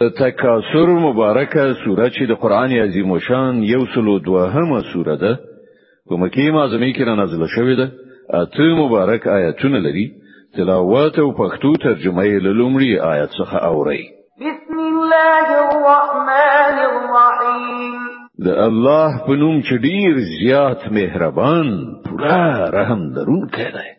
تکاسر مبارکه سوره چې د قران عظیم شان یو سلو دوهمه سوره ده په مکه معظمه کې را نازله شوې ده اته مبارک آیاتونه لري تلاوت او پښتو ترجمه یې له لومړي آیت څخه اوري بسم الله الرحمن الرحیم د الله په نوم چې ډیر زیات مهربان پوره رحم درونکی دی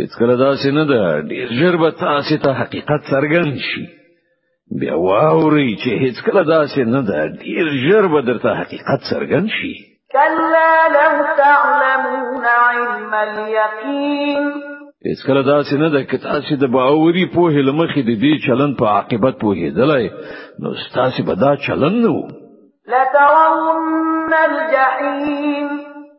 هیڅ کله داسې نه ده ډیر ژر به تاسو ته حقیقت څرګند شي بیا واوري چې هیڅ کله داسې نه ده ډیر ژر به درته حقیقت څرګند شي کلا لو تعلمون علم اليقين هیڅ کله داسې نه ده چې تاسو د باوري په هله مخې د دې چلن په عاقبت پوهېدلای نو تاسو به دا چلن نه وو لترون الجحیم